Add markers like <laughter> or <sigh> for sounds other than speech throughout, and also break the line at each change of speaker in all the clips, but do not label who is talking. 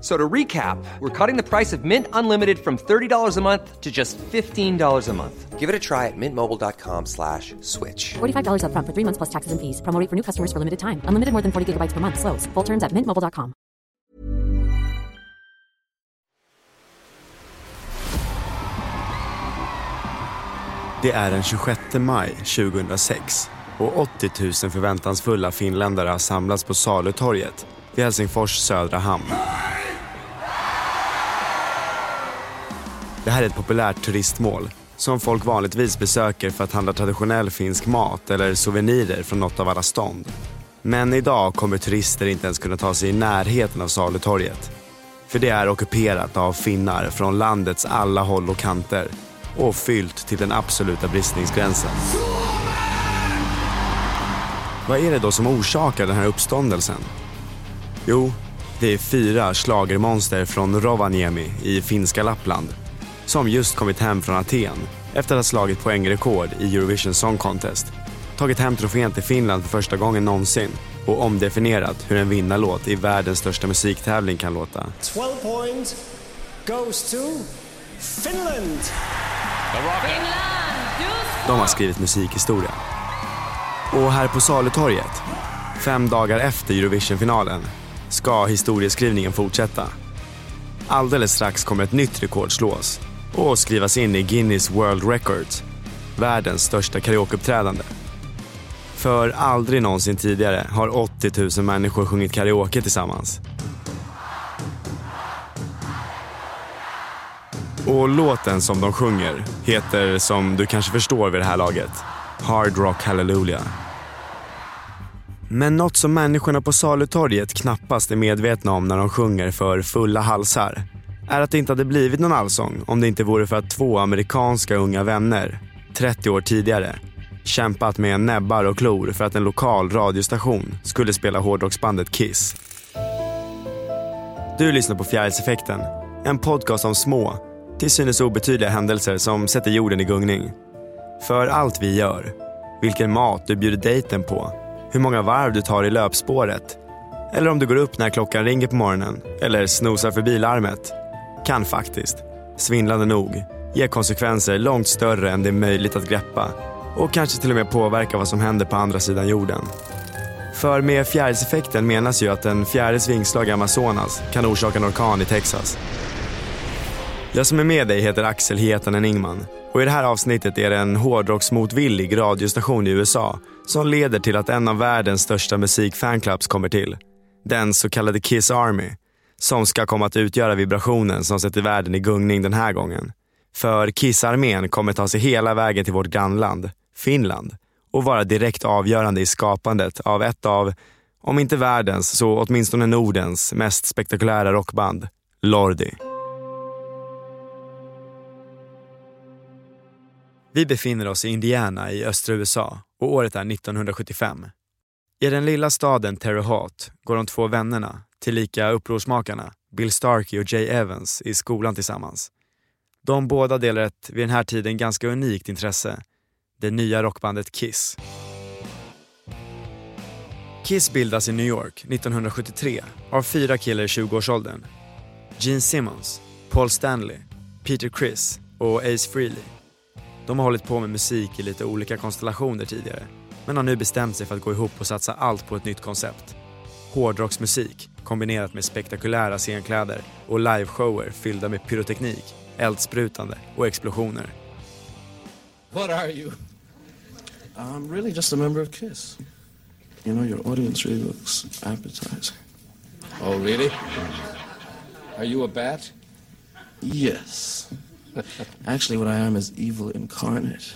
So to recap, we're cutting the price of Mint Unlimited from $30 a month to just $15 a month. Give it a try at mintmobile.com slash switch.
$45 upfront for three months plus taxes and fees. Promo rate for new customers for limited time. Unlimited more than 40 gigabytes per month. Slows. Full terms at mintmobile.com.
Det är den 26 maj 2006 och 80 000 förväntansfulla finländare har samlats på Salutorget vid Helsingfors södra hamn. Det här är ett populärt turistmål som folk vanligtvis besöker för att handla traditionell finsk mat eller souvenirer från något av alla stånd. Men idag kommer turister inte ens kunna ta sig i närheten av Salutorget. För det är ockuperat av finnar från landets alla håll och kanter och fyllt till den absoluta bristningsgränsen. Vad är det då som orsakar den här uppståndelsen? Jo, det är fyra slagermonster från Rovaniemi i finska Lappland som just kommit hem från Aten efter att ha slagit poängrekord i Eurovision Song Contest. Tagit hem trofén till Finland för första gången någonsin och omdefinierat hur en vinnarlåt i världens största musiktävling kan låta.
12 points goes to Finland.
De har skrivit musikhistoria. Och här på Salutorget, fem dagar efter Eurovisionfinalen, ska historieskrivningen fortsätta. Alldeles strax kommer ett nytt rekord slås och skrivas in i Guinness World Records, världens största karaokeuppträdande. För aldrig någonsin tidigare har 80 000 människor sjungit karaoke tillsammans. Och låten som de sjunger heter, som du kanske förstår vid det här laget, Hard Rock Hallelujah. Men något som människorna på Salutorget knappast är medvetna om när de sjunger för fulla halsar är att det inte hade blivit någon allsång om det inte vore för att två amerikanska unga vänner, 30 år tidigare, kämpat med näbbar och klor för att en lokal radiostation skulle spela hårdrocksbandet Kiss. Du lyssnar på Fjärilseffekten, en podcast om små, till synes obetydliga händelser som sätter jorden i gungning. För allt vi gör, vilken mat du bjuder dejten på, hur många varv du tar i löpspåret eller om du går upp när klockan ringer på morgonen eller snosar förbi larmet kan faktiskt, svindlande nog, ge konsekvenser långt större än det är möjligt att greppa och kanske till och med påverka vad som händer på andra sidan jorden. För med fjärilseffekten menas ju att en fjärils vingslag i Amazonas kan orsaka en orkan i Texas. Jag som är med dig heter Axel Hietanen Ingman och i det här avsnittet är det en hårdrocksmotvillig radiostation i USA som leder till att en av världens största musikfanclubs kommer till. Den så kallade Kiss Army som ska komma att utgöra vibrationen som sätter världen i gungning den här gången. För Kissarmén kommer ta sig hela vägen till vårt grannland, Finland och vara direkt avgörande i skapandet av ett av, om inte världens så åtminstone Nordens mest spektakulära rockband, Lordi. Vi befinner oss i Indiana i östra USA och året är 1975. I den lilla staden Terre Haute går de två vännerna, tillika upprorsmakarna, Bill Starkey och Jay Evans, i skolan tillsammans. De båda delar ett, vid den här tiden, ganska unikt intresse. Det nya rockbandet Kiss. Kiss bildas i New York 1973 av fyra killar i 20-årsåldern. Gene Simmons, Paul Stanley, Peter Criss och Ace Frehley. De har hållit på med musik i lite olika konstellationer tidigare men har nu bestämt sig för att gå ihop och satsa allt på ett nytt koncept. Hårdrocksmusik kombinerat med spektakulära scenkläder och liveshower fyllda med pyroteknik, eldsprutande och explosioner.
What are you?
I'm really just a member of KISS. You know, your audience really looks appetizing.
Oh, really? Are you a bat?
Yes. <laughs> Actually, what I am is evil incarnate.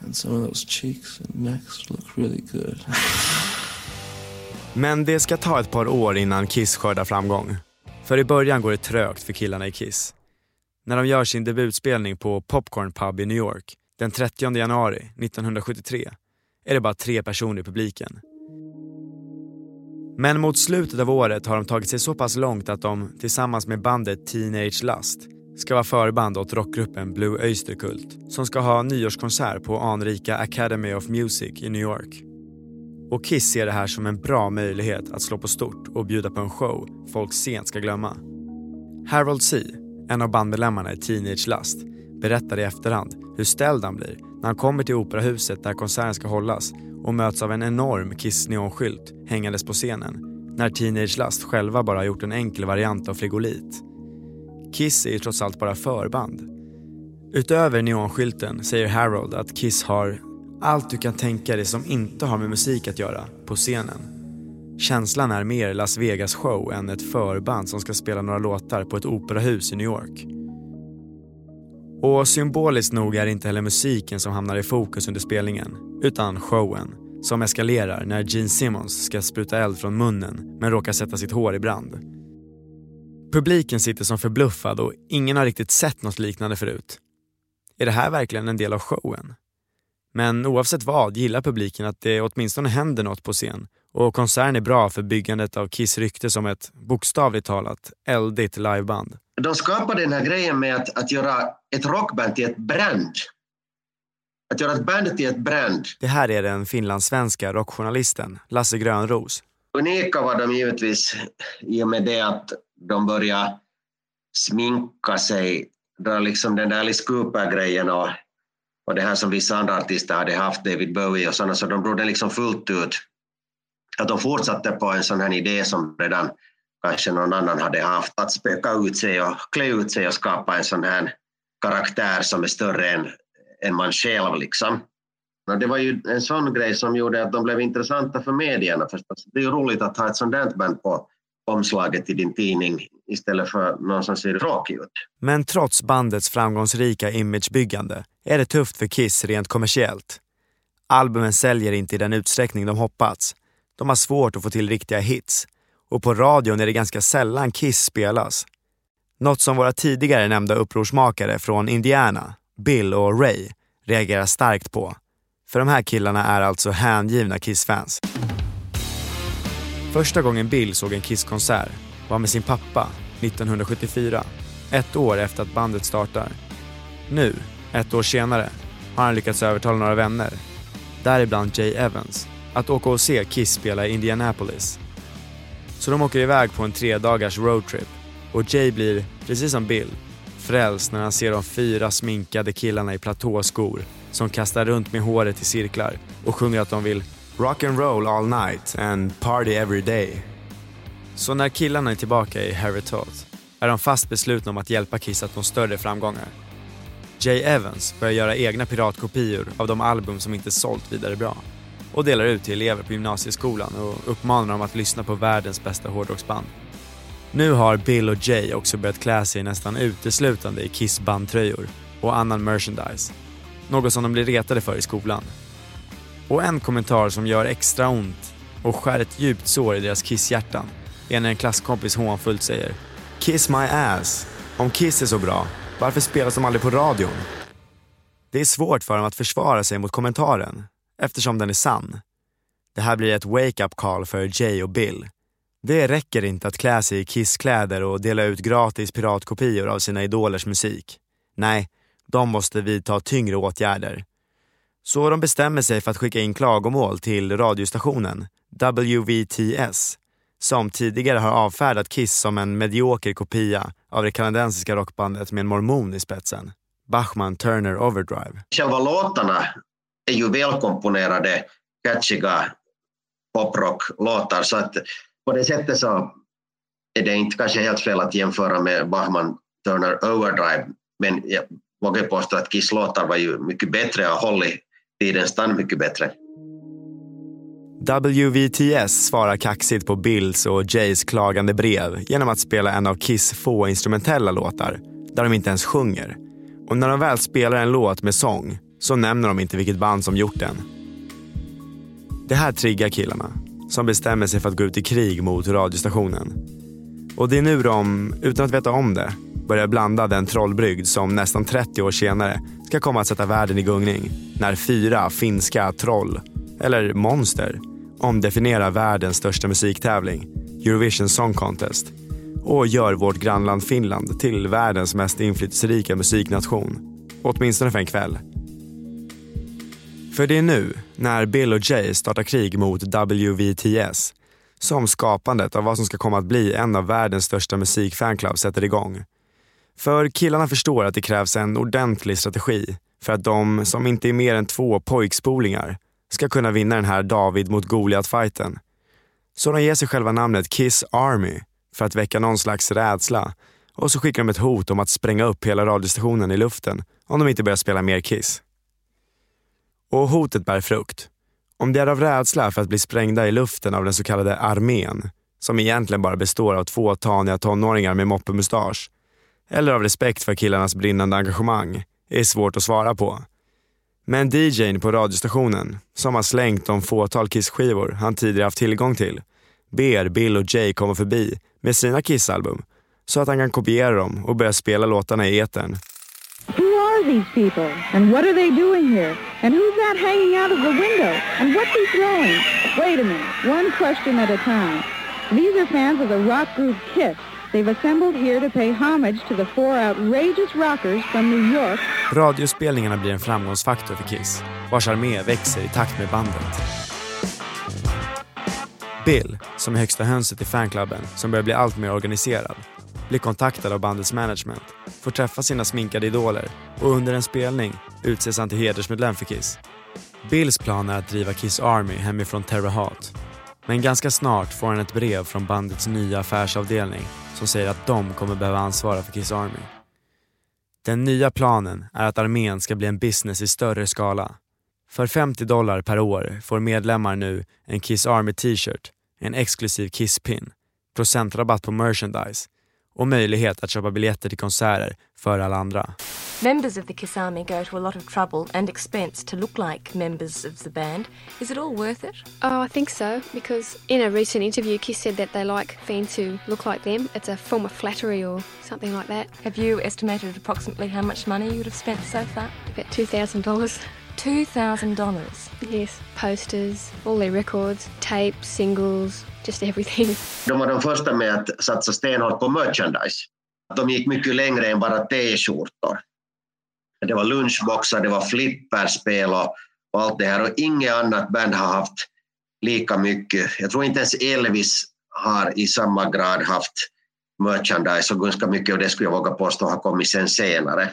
And some of those cheeks and necks look really good. <laughs>
Men det ska ta ett par år innan Kiss skördar framgång. För i början går det trögt för killarna i Kiss. När de gör sin debutspelning på Popcorn Pub i New York den 30 januari 1973 är det bara tre personer i publiken. Men mot slutet av året har de tagit sig så pass långt att de tillsammans med bandet Teenage Lust ska vara förband åt rockgruppen Blue Öyster Cult som ska ha nyårskonsert på anrika Academy of Music i New York. Och Kiss ser det här som en bra möjlighet att slå på stort och bjuda på en show folk sent ska glömma. Harold C, en av bandmedlemmarna i Teenage Lust, berättar i efterhand hur ställd han blir när han kommer till operahuset där konserten ska hållas och möts av en enorm Kiss neonskylt hängandes på scenen när Teenage Lust själva bara har gjort en enkel variant av frigolit. Kiss är ju trots allt bara förband. Utöver neonskylten säger Harold att Kiss har allt du kan tänka dig som inte har med musik att göra på scenen. Känslan är mer Las Vegas show än ett förband som ska spela några låtar på ett operahus i New York. Och symboliskt nog är det inte heller musiken som hamnar i fokus under spelningen, utan showen som eskalerar när Gene Simmons ska spruta eld från munnen men råkar sätta sitt hår i brand. Publiken sitter som förbluffad och ingen har riktigt sett något liknande förut. Är det här verkligen en del av showen? Men oavsett vad gillar publiken att det åtminstone händer något på scen och konserten är bra för byggandet av Kiss rykte som ett bokstavligt talat eldigt liveband.
De skapade den här grejen med att, att göra ett rockband till ett brand. Att göra ett band till ett brand.
Det här är den finlandssvenska rockjournalisten Lasse Grönros.
Unika var de givetvis i och med det att de började sminka sig, dra liksom den där Alice Cooper-grejen och, och det här som vissa andra artister hade haft, David Bowie och sådana, så de drog det liksom fullt ut. Att de fortsatte på en sån här idé som redan kanske någon annan hade haft, att spöka ut sig och klä ut sig och skapa en sån här karaktär som är större än, än man själv. Liksom. Och det var ju en sån grej som gjorde att de blev intressanta för medierna förstås. Det är ju roligt att ha ett sånt där band på omslaget i din tidning istället för någon som ser tråkig ut.
Men trots bandets framgångsrika imagebyggande är det tufft för Kiss rent kommersiellt. Albumen säljer inte i den utsträckning de hoppats. De har svårt att få till riktiga hits och på radion är det ganska sällan Kiss spelas. Något som våra tidigare nämnda upprorsmakare från Indiana, Bill och Ray, reagerar starkt på. För de här killarna är alltså hängivna Kiss-fans. Första gången Bill såg en Kiss-konsert var med sin pappa 1974, ett år efter att bandet startar. Nu, ett år senare, har han lyckats övertala några vänner, däribland Jay Evans, att åka och se Kiss spela i Indianapolis. Så de åker iväg på en tre dagars roadtrip och Jay blir, precis som Bill, frälst när han ser de fyra sminkade killarna i platåskor som kastar runt med håret i cirklar och sjunger att de vill rock and roll all night and party every day. Så när killarna är tillbaka i Harry Toth är de fast beslutna om att hjälpa Kiss att nå större framgångar. Jay Evans börjar göra egna piratkopior av de album som inte sålt vidare bra och delar ut till elever på gymnasieskolan och uppmanar dem att lyssna på världens bästa hårdrocksband. Nu har Bill och Jay också börjat klä sig nästan uteslutande i Kiss bandtröjor och annan merchandise. Något som de blir retade för i skolan. Och en kommentar som gör extra ont och skär ett djupt sår i deras kisshjärtan är när en klasskompis hånfullt säger “Kiss my ass. Om Kiss är så bra, varför spelas de aldrig på radion?” Det är svårt för dem att försvara sig mot kommentaren eftersom den är sann. Det här blir ett wake-up call för Jay och Bill. Det räcker inte att klä sig i Kiss-kläder och dela ut gratis piratkopior av sina idolers musik. Nej, de måste vidta tyngre åtgärder. Så de bestämmer sig för att skicka in klagomål till radiostationen WVTS som tidigare har avfärdat Kiss som en medioker kopia av det kanadensiska rockbandet med en mormon i spetsen. Bachman Turner Overdrive.
Själva låtarna är ju välkomponerade, catchiga poprocklåtar så att på det sättet så är det inte kanske helt fel att jämföra med Bachman Turner Overdrive men jag vågar påstå att Kiss låtar var ju mycket bättre och hållit Tiden tand mycket bättre.
WVTS svarar kaxigt på Bills och Jays klagande brev genom att spela en av Kiss få instrumentella låtar där de inte ens sjunger. Och när de väl spelar en låt med sång så nämner de inte vilket band som gjort den. Det här triggar killarna som bestämmer sig för att gå ut i krig mot radiostationen. Och det är nu de, utan att veta om det, börjar blanda den trollbrygd som nästan 30 år senare ska komma att sätta världen i gungning när fyra finska troll, eller monster, omdefinierar världens största musiktävling, Eurovision Song Contest, och gör vårt grannland Finland till världens mest inflytelserika musiknation. Åtminstone för en kväll. För det är nu, när Bill och Jay startar krig mot WVTS, som skapandet av vad som ska komma att bli en av världens största musikfanclub sätter igång. För killarna förstår att det krävs en ordentlig strategi för att de, som inte är mer än två pojkspolingar, ska kunna vinna den här David mot Goliat-fighten. Så de ger sig själva namnet Kiss Army för att väcka någon slags rädsla och så skickar de ett hot om att spränga upp hela radiostationen i luften om de inte börjar spela mer Kiss. Och hotet bär frukt. Om det är av rädsla för att bli sprängda i luften av den så kallade armén, som egentligen bara består av två taniga tonåringar med moppemustasch, eller av respekt för killarnas brinnande engagemang, är svårt att svara på. Men DJn på radiostationen, som har slängt de fåtal Kiss-skivor han tidigare haft tillgång till, ber Bill och Jay komma förbi med sina Kiss-album så att han kan kopiera dem och börja spela låtarna i etern.
Who are these people? And what are they doing here? And who's that hanging out of the window? And what's he throwing? Wait a minute, one question at a time. These are fans of the rock group Kiss. They've assembled here to pay homage to the four outrageous rockers from New York.
Radiospelningarna blir en framgångsfaktor för Kiss, vars armé växer i takt med bandet. Bill, som är högsta hönset i fanklubben, som börjar bli allt mer organiserad, blir kontaktad av bandets management, får träffa sina sminkade idoler och under en spelning utses han till hedersmedlem för Kiss. Bills plan är att driva Kiss Army hemifrån Terre Haute. Men ganska snart får han ett brev från bandets nya affärsavdelning som säger att de kommer behöva ansvara för Kiss Army. Den nya planen är att armén ska bli en business i större skala. För 50 dollar per år får medlemmar nu en Kiss Army t-shirt, en exklusiv Kiss-pin, procentrabatt på merchandise och möjlighet att köpa biljetter till konserter för alla andra.
Members of the Kiss Army go to a lot of trouble and expense to look like members of the band. Is it all worth it?
Oh, I think so, because in a recent interview, Kiss said that they like fans who look like them. It's a form of flattery or something like that.
Have you estimated approximately how much money you would have spent so far?
About $2,000.
$2,000?
Yes, posters, all their records, tapes, singles, just everything.
De var de första med att satsa stenhårt på merchandise. De gick mycket längre än bara t-skjortor. Det var lunchboxar, det var flipperspel och, och allt det här. Och inget annat band har haft lika mycket. Jag tror inte ens Elvis har i samma grad haft merchandise och ganska mycket av det skulle jag våga påstå har kommit sen senare.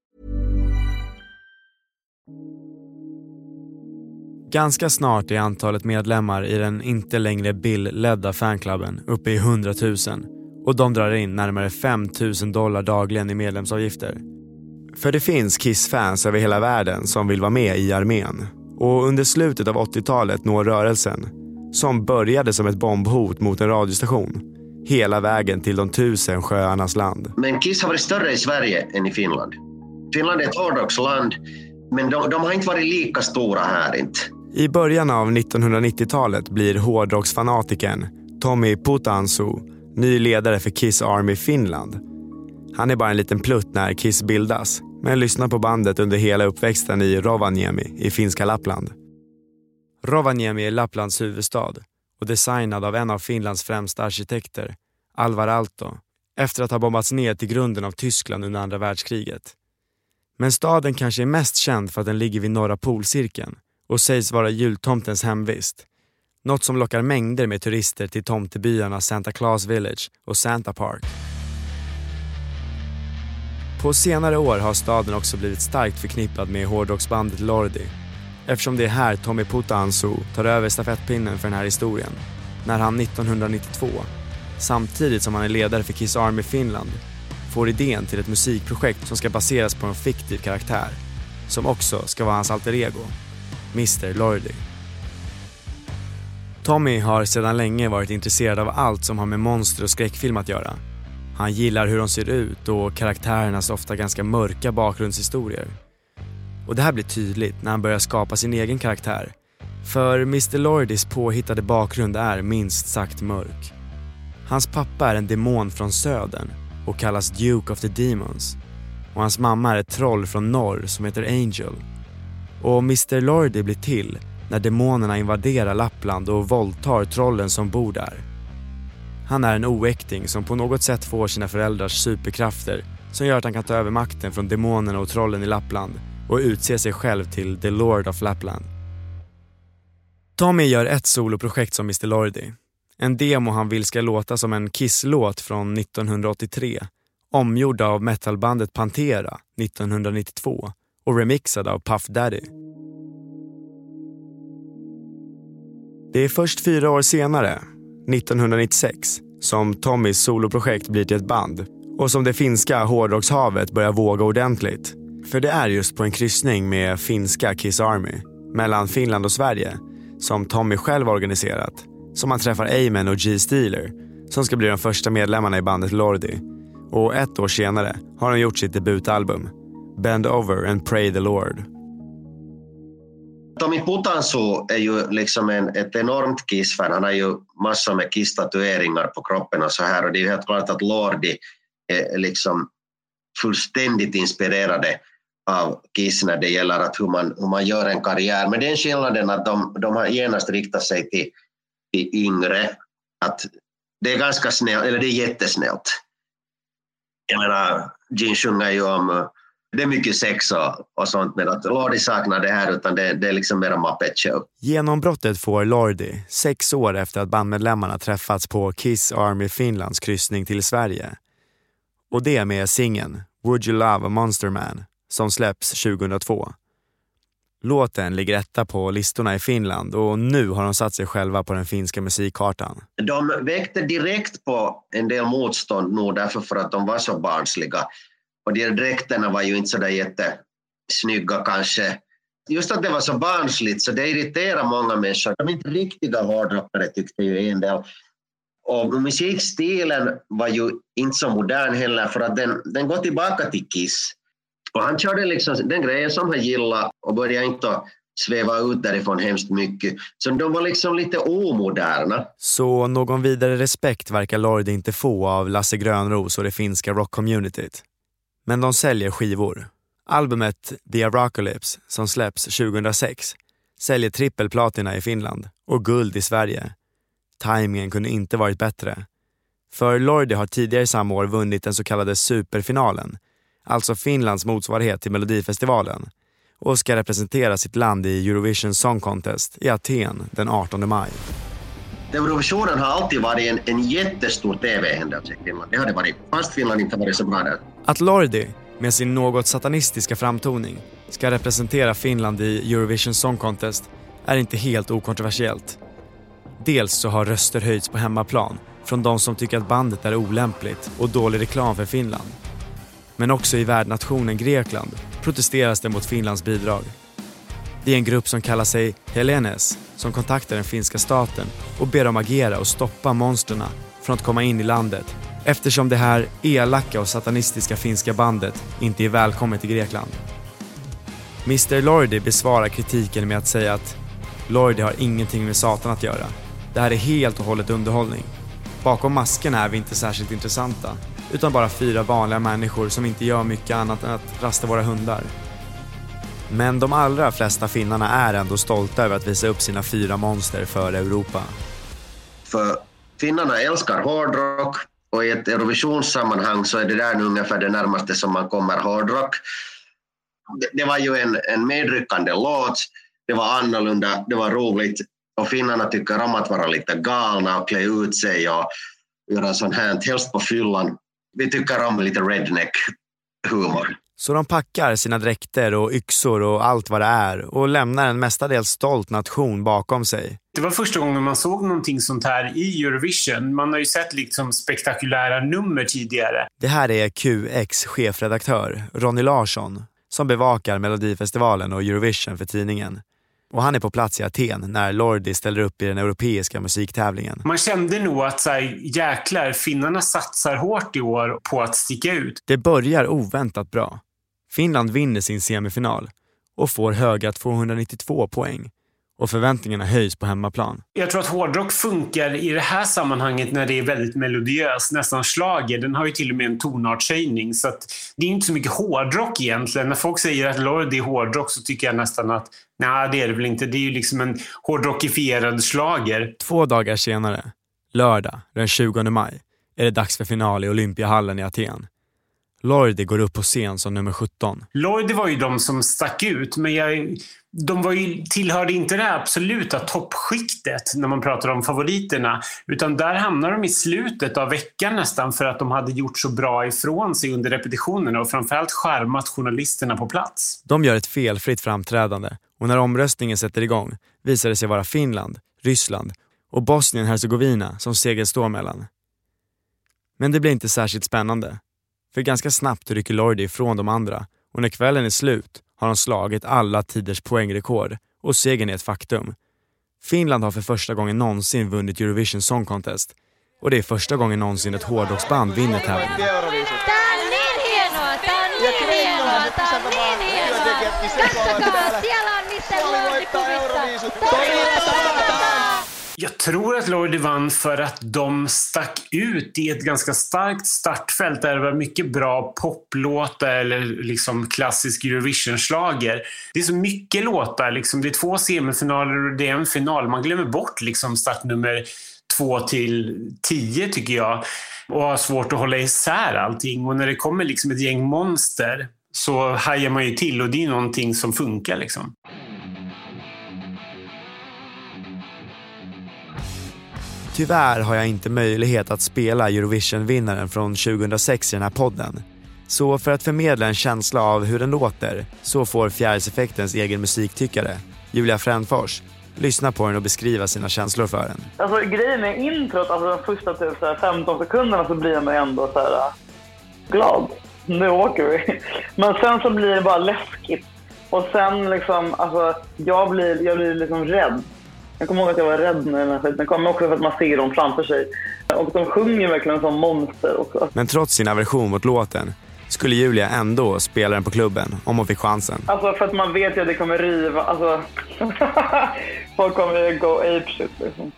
Ganska snart är antalet medlemmar i den inte längre Bill-ledda fanklubben uppe i 100 000 och de drar in närmare 5 000 dollar dagligen i medlemsavgifter. För det finns Kiss-fans över hela världen som vill vara med i armén och under slutet av 80-talet når rörelsen, som började som ett bombhot mot en radiostation, hela vägen till de tusen sjöarnas land.
Men Kiss har varit större i Sverige än i Finland. Finland är ett hårdrocksland Men de, de har inte varit lika stora här inte.
I början av 1990-talet blir hårdrocksfanatikern Tommy Putansu ny ledare för Kiss Army Finland. Han är bara en liten plutt när Kiss bildas, men lyssnar på bandet under hela uppväxten i Rovaniemi i finska Lappland. Rovaniemi är Lapplands huvudstad och designad av en av Finlands främsta arkitekter, Alvar Aalto, efter att ha bombats ner till grunden av Tyskland under andra världskriget. Men staden kanske är mest känd för att den ligger vid norra polcirkeln och sägs vara jultomtens hemvist. Något som lockar mängder med turister till tomtebyarna Santa Claus Village och Santa Park. På senare år har staden också blivit starkt förknippad med hårdrocksbandet Lordi eftersom det är här Tommy Putansu tar över stafettpinnen för den här historien när han 1992, samtidigt som han är ledare för Kiss Army Finland, får idén till ett musikprojekt som ska baseras på en fiktiv karaktär som också ska vara hans alter ego, Mr Lordi. Tommy har sedan länge varit intresserad av allt som har med monster och skräckfilm att göra. Han gillar hur de ser ut och karaktärernas ofta ganska mörka bakgrundshistorier. Och det här blir tydligt när han börjar skapa sin egen karaktär. För Mr Lordis påhittade bakgrund är minst sagt mörk. Hans pappa är en demon från södern och kallas Duke of the Demons. Och hans mamma är ett troll från norr som heter Angel. Och Mr Lordi blir till när demonerna invaderar Lappland och våldtar trollen som bor där. Han är en oäkting som på något sätt får sina föräldrars superkrafter som gör att han kan ta över makten från demonerna och trollen i Lappland och utse sig själv till The Lord of Lapland. Tommy gör ett soloprojekt som Mr Lordi. En demo han vill ska låta som en Kiss-låt från 1983 omgjord av metalbandet Pantera 1992 och remixad av Puff Daddy. Det är först fyra år senare, 1996, som Tommys soloprojekt blir till ett band och som det finska hårdrockshavet börjar våga ordentligt. För det är just på en kryssning med finska Kiss Army mellan Finland och Sverige som Tommy själv organiserat som han träffar Amen och G Steeler som ska bli de första medlemmarna i bandet Lordi. Och ett år senare har de gjort sitt debutalbum Bend Over and Pray the Lord.
Tommy Putansu är ju liksom en, ett enormt Kiss-fan. Han har ju massor med Kiss-tatueringar på kroppen och så här. Och det är ju helt klart att Lordi är liksom fullständigt inspirerade av Kiss när det gäller att hur, man, hur man gör en karriär. Men den skillnaden att de, de har genast riktat sig till, till yngre. Att det är ganska snällt, eller det är jättesnällt. Jag menar, Gene sjunger ju om det är mycket sex och, och sånt, men att Lordi saknar det här utan det, det är liksom mer Muppet Show.
Genombrottet får Lordi sex år efter att bandmedlemmarna träffats på Kiss Army Finlands kryssning till Sverige. Och det med singeln Would You Love a Monster Man som släpps 2002. Låten ligger etta på listorna i Finland och nu har de satt sig själva på den finska musikkartan.
De väckte direkt på en del motstånd nog därför för att de var så barnsliga. Och de dräkterna var ju inte så där jättesnygga kanske. Just att det var så barnsligt så det irriterar många människor. De är inte riktiga hårdrockare tyckte ju en del. Och musikstilen var ju inte så modern heller för att den, den går tillbaka till Kiss. Och han körde liksom den grejen som han gillade och började inte sväva ut därifrån hemskt mycket. Så de var liksom lite omoderna.
Så någon vidare respekt verkar Lord inte få av Lasse Grönros och det finska rockcommunityt. Men de säljer skivor. Albumet The Apocalypse, som släpps 2006, säljer trippelplatina i Finland och guld i Sverige. Timingen kunde inte varit bättre. För Lordi har tidigare samma år vunnit den så kallade superfinalen, alltså Finlands motsvarighet till Melodifestivalen och ska representera sitt land i Eurovision Song Contest i Aten den 18 maj.
Eurovisionen har alltid varit en, en jättestor tv-händelse i Finland. Det har det varit, fast Finland inte varit så bra där.
Att Lordi, med sin något satanistiska framtoning, ska representera Finland i Eurovision Song Contest är inte helt okontroversiellt. Dels så har röster höjts på hemmaplan från de som tycker att bandet är olämpligt och dålig reklam för Finland. Men också i värdnationen Grekland protesteras det mot Finlands bidrag. Det är en grupp som kallar sig Helenes som kontaktar den finska staten och ber dem agera och stoppa monstren från att komma in i landet eftersom det här elaka och satanistiska finska bandet inte är välkommet i Grekland. Mr Lordi besvarar kritiken med att säga att Lordi har ingenting med Satan att göra. Det här är helt och hållet underhållning. Bakom maskerna är vi inte särskilt intressanta, utan bara fyra vanliga människor som inte gör mycket annat än att rasta våra hundar. Men de allra flesta finnarna är ändå stolta över att visa upp sina fyra monster för Europa.
För finnarna älskar hårdrock och i ett Eurovisionssammanhang så är det där ungefär det närmaste som man kommer hårdrock. Det, det var ju en, en medryckande låt, det var annorlunda, det var roligt och finnarna tycker om att vara lite galna och klä ut sig och göra sånt här, helst på fyllan. Vi tycker om lite redneck-humor.
Så de packar sina dräkter och yxor och allt vad det är och lämnar en mestadels stolt nation bakom sig.
Det var första gången man såg någonting sånt här i Eurovision. Man har ju sett liksom spektakulära nummer tidigare.
Det här är QX chefredaktör Ronny Larsson som bevakar Melodifestivalen och Eurovision för tidningen. Och han är på plats i Aten när Lordi ställer upp i den europeiska musiktävlingen.
Man kände nog att så här, jäklar, finnarna satsar hårt i år på att sticka ut.
Det börjar oväntat bra. Finland vinner sin semifinal och får höga 292 poäng och förväntningarna höjs på hemmaplan.
Jag tror att hårdrock funkar i det här sammanhanget när det är väldigt melodiöst, nästan slager. Den har ju till och med en tonartshöjning. Så att det är inte så mycket hårdrock egentligen. När folk säger att Lord är hårdrock så tycker jag nästan att nej, det är det väl inte. Det är ju liksom en hårdrockifierad slager.
Två dagar senare, lördag den 20 maj, är det dags för final i Olympiahallen i Aten. Lordi går upp på scen som nummer 17.
Lordi var ju de som stack ut, men jag, de var ju, tillhörde inte det absoluta toppskiktet när man pratar om favoriterna. Utan där hamnade de i slutet av veckan nästan för att de hade gjort så bra ifrån sig under repetitionerna och framförallt skärmat journalisterna på plats.
De gör ett felfritt framträdande och när omröstningen sätter igång visar det sig vara Finland, Ryssland och Bosnien-Hercegovina som segern står mellan. Men det blir inte särskilt spännande. För ganska snabbt rycker Lordi ifrån de andra och när kvällen är slut har de slagit alla tiders poängrekord och segern är ett faktum. Finland har för första gången någonsin vunnit Eurovision Song Contest och det är första gången någonsin ett hårdrocksband vinner tävlingen.
Katsokaa, siellä on.
Jag tror att Lordi vann för att de stack ut i ett ganska starkt startfält där det var mycket bra poplåtar eller liksom klassisk Eurovision-schlager. Det är så mycket låtar. Liksom. Det är två semifinaler och det är en final. Man glömmer bort liksom startnummer två till tio tycker jag och har svårt att hålla isär allting. Och när det kommer liksom ett gäng monster så hajar man ju till och det är någonting som funkar. Liksom.
Tyvärr har jag inte möjlighet att spela Eurovision-vinnaren från 2006 i den här podden. Så för att förmedla en känsla av hur den låter så får Fjärilseffektens egen musiktyckare, Julia Frändfors, lyssna på den och beskriva sina känslor för den.
Alltså grejen med introt, alltså de första typ, så här, 15 sekunderna så blir man ändå så här äh, glad. Nu åker vi. Men sen så blir det bara läskigt. Och sen liksom, alltså jag blir, jag blir liksom rädd. Jag kommer ihåg att jag var rädd när den här skiten kom, också för att man ser dem framför sig. Och de sjunger verkligen som monster också.
Men trots sin aversion mot låten skulle Julia ändå spela den på klubben om hon fick chansen.
Alltså för att man vet ju att det kommer riva, alltså. <laughs> Folk kommer ju gå apeshit liksom.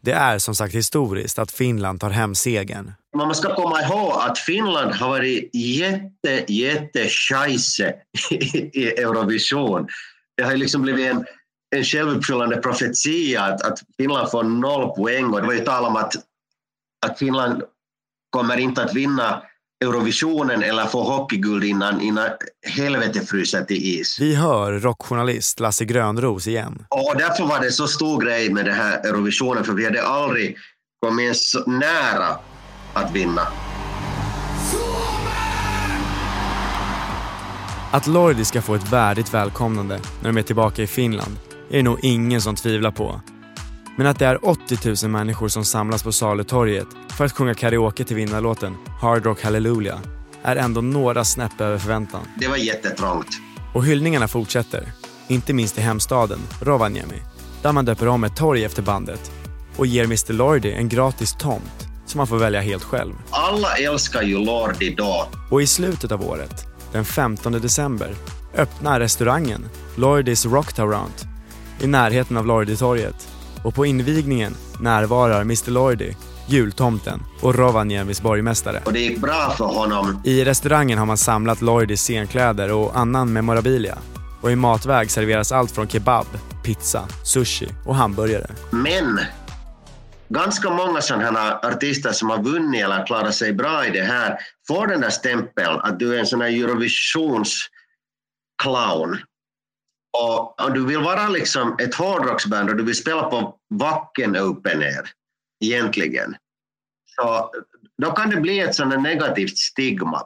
Det är som sagt historiskt att Finland tar hem segern.
Man ska komma ihåg att Finland har varit jätte, jätte scheisse <laughs> i Eurovision. Det har liksom blivit en, en självuppfyllande profetia att, att Finland får noll poäng och det var ju tal om att, att Finland kommer inte att vinna Eurovisionen eller få hockeyguld innan, innan helvete fryser till is.
Vi hör rockjournalist Lasse Grönros igen.
Och därför var det så stor grej med den här Eurovisionen för vi hade aldrig kommit ens så nära att vinna.
Att Lordi ska få ett värdigt välkomnande när de är tillbaka i Finland är det nog ingen som tvivlar på. Men att det är 80 000 människor som samlas på Salutorget för att sjunga karaoke till vinnarlåten Hard Rock Hallelujah är ändå några snäpp över förväntan.
Det var jättetrångt.
Och hyllningarna fortsätter, inte minst i hemstaden Rovaniemi, där man döper om ett torg efter bandet och ger Mr Lordi en gratis tomt som man får välja helt själv.
Alla älskar ju Lordi då.
Och i slutet av året, den 15 december, öppnar restaurangen Lloydys Rock Tarant i närheten av Lloydytorget och på invigningen närvarar Mr Lloydy, jultomten och Rovaniemis borgmästare.
Och det gick bra för honom.
I restaurangen har man samlat Lloydys scenkläder och annan memorabilia och i matväg serveras allt från kebab, pizza, sushi och hamburgare.
Men ganska många sådana här artister som har vunnit eller klarat sig bra i det här får den där stämpeln att du är en sån här Eurovisionsclown. Och om du vill vara liksom ett hårdrocksband och du vill spela på Wacken Open Air, egentligen, så då kan det bli ett sådant negativt stigma.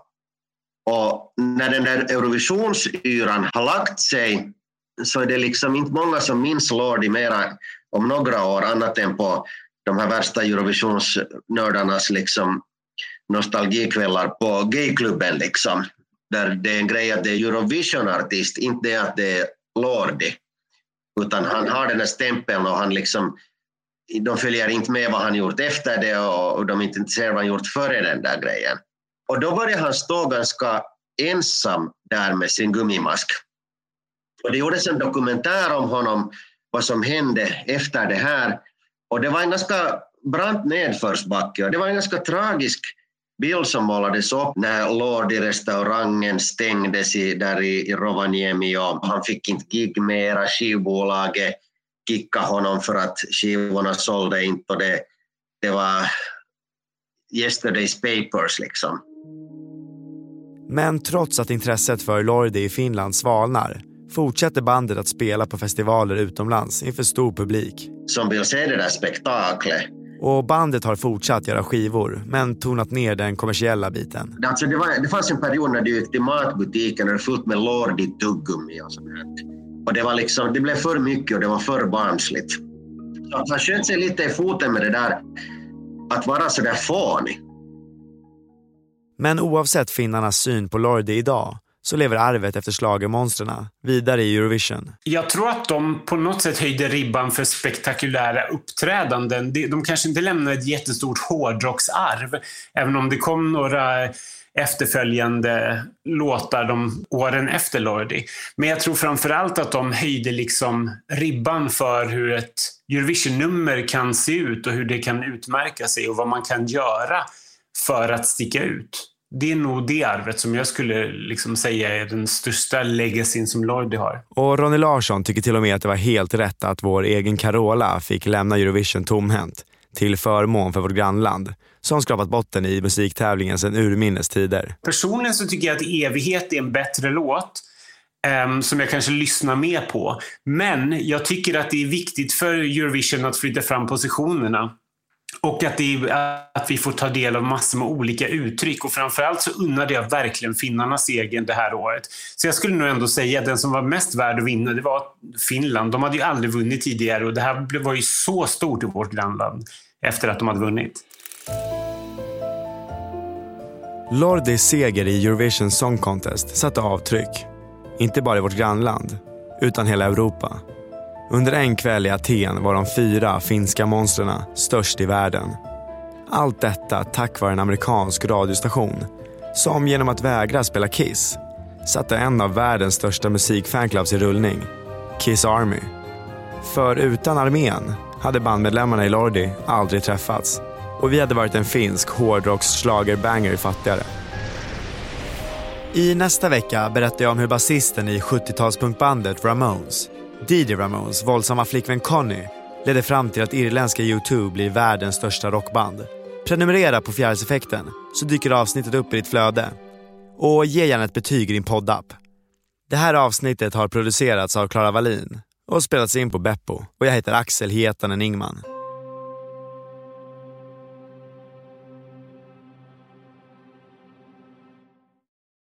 Och när den där Eurovisionsyran har lagt sig så är det liksom inte många som minns Lordi mera om några år annat än på de här värsta Eurovisionsnördarnas liksom nostalgikvällar på gayklubben liksom. Där det är en grej att det är Eurovision-artist, inte det att det är Lordi. Utan han har den här stämpeln och han liksom, de följer inte med vad han gjort efter det och, de är inte intresserade vad han gjort före den där grejen. Och då började han stå ganska ensam där med sin gummimask. Och det gjordes en dokumentär om honom, vad som hände efter det här. Och det var en ganska brant nedförsbacke och det var en ganska tragisk bild som målades upp när Lordi-restaurangen stängdes i, där i, i Rovaniemi och han fick inte gig mera. Skivbolaget kickade honom för att skivorna sålde inte och det, det var yesterday's papers liksom.
Men trots att intresset för Lordi i Finland svalnar fortsätter bandet att spela på festivaler utomlands inför stor publik.
Som vill se det där spektaklet.
Och bandet har fortsatt göra skivor, men tonat ner den kommersiella biten.
Alltså det, var, det fanns en period när du gick till matbutiken och det fullt med Lordi tuggummi och sånt. Och det, var liksom, det blev för mycket och det var för barnsligt. Så han sköt sig lite i foten med det där att vara så där fånig.
Men oavsett finnarnas syn på Lordi idag så lever arvet efter schlagermonstren vidare i Eurovision.
Jag tror att de på något sätt höjde ribban för spektakulära uppträdanden. De kanske inte lämnade ett jättestort hårdrocksarv, även om det kom några efterföljande låtar de åren efter Lordi. Men jag tror framförallt att de höjde liksom ribban för hur ett Eurovision-nummer kan se ut och hur det kan utmärka sig och vad man kan göra för att sticka ut. Det är nog det arvet som jag skulle liksom säga är den största legacyn som Lordi har.
Och Ronny Larsson tycker till och med att det var helt rätt att vår egen Carola fick lämna Eurovision tomhänt till förmån för vårt grannland som skrapat botten i musiktävlingen sedan urminnes tider.
Personligen så tycker jag att Evighet är en bättre låt um, som jag kanske lyssnar mer på. Men jag tycker att det är viktigt för Eurovision att flytta fram positionerna. Och att, det, att vi får ta del av massor med olika uttryck. Och framförallt så unnade jag verkligen finnarna segern det här året. Så jag skulle nog ändå säga att den som var mest värd att vinna, det var Finland. De hade ju aldrig vunnit tidigare och det här var ju så stort i vårt grannland efter att de hade vunnit.
Lordis seger i Eurovision Song Contest satte avtryck. Inte bara i vårt grannland, utan hela Europa. Under en kväll i Aten var de fyra finska monstren störst i världen. Allt detta tack vare en amerikansk radiostation som genom att vägra spela Kiss satte en av världens största musikfanclubs i rullning, Kiss Army. För utan armén hade bandmedlemmarna i Lordi aldrig träffats och vi hade varit en finsk hårdrocksschlagerbanger fattigare. I nästa vecka berättar jag om hur basisten i 70-talspunkbandet Ramones Didi Ramones våldsamma flickvän Connie ledde fram till att irländska U2 blir världens största rockband. Prenumerera på Fjärilseffekten så dyker avsnittet upp i ditt flöde. Och ge gärna ett betyg i din poddapp. Det här avsnittet har producerats av Klara Wallin och spelats in på Beppo och jag heter Axel Hietanen Ingman.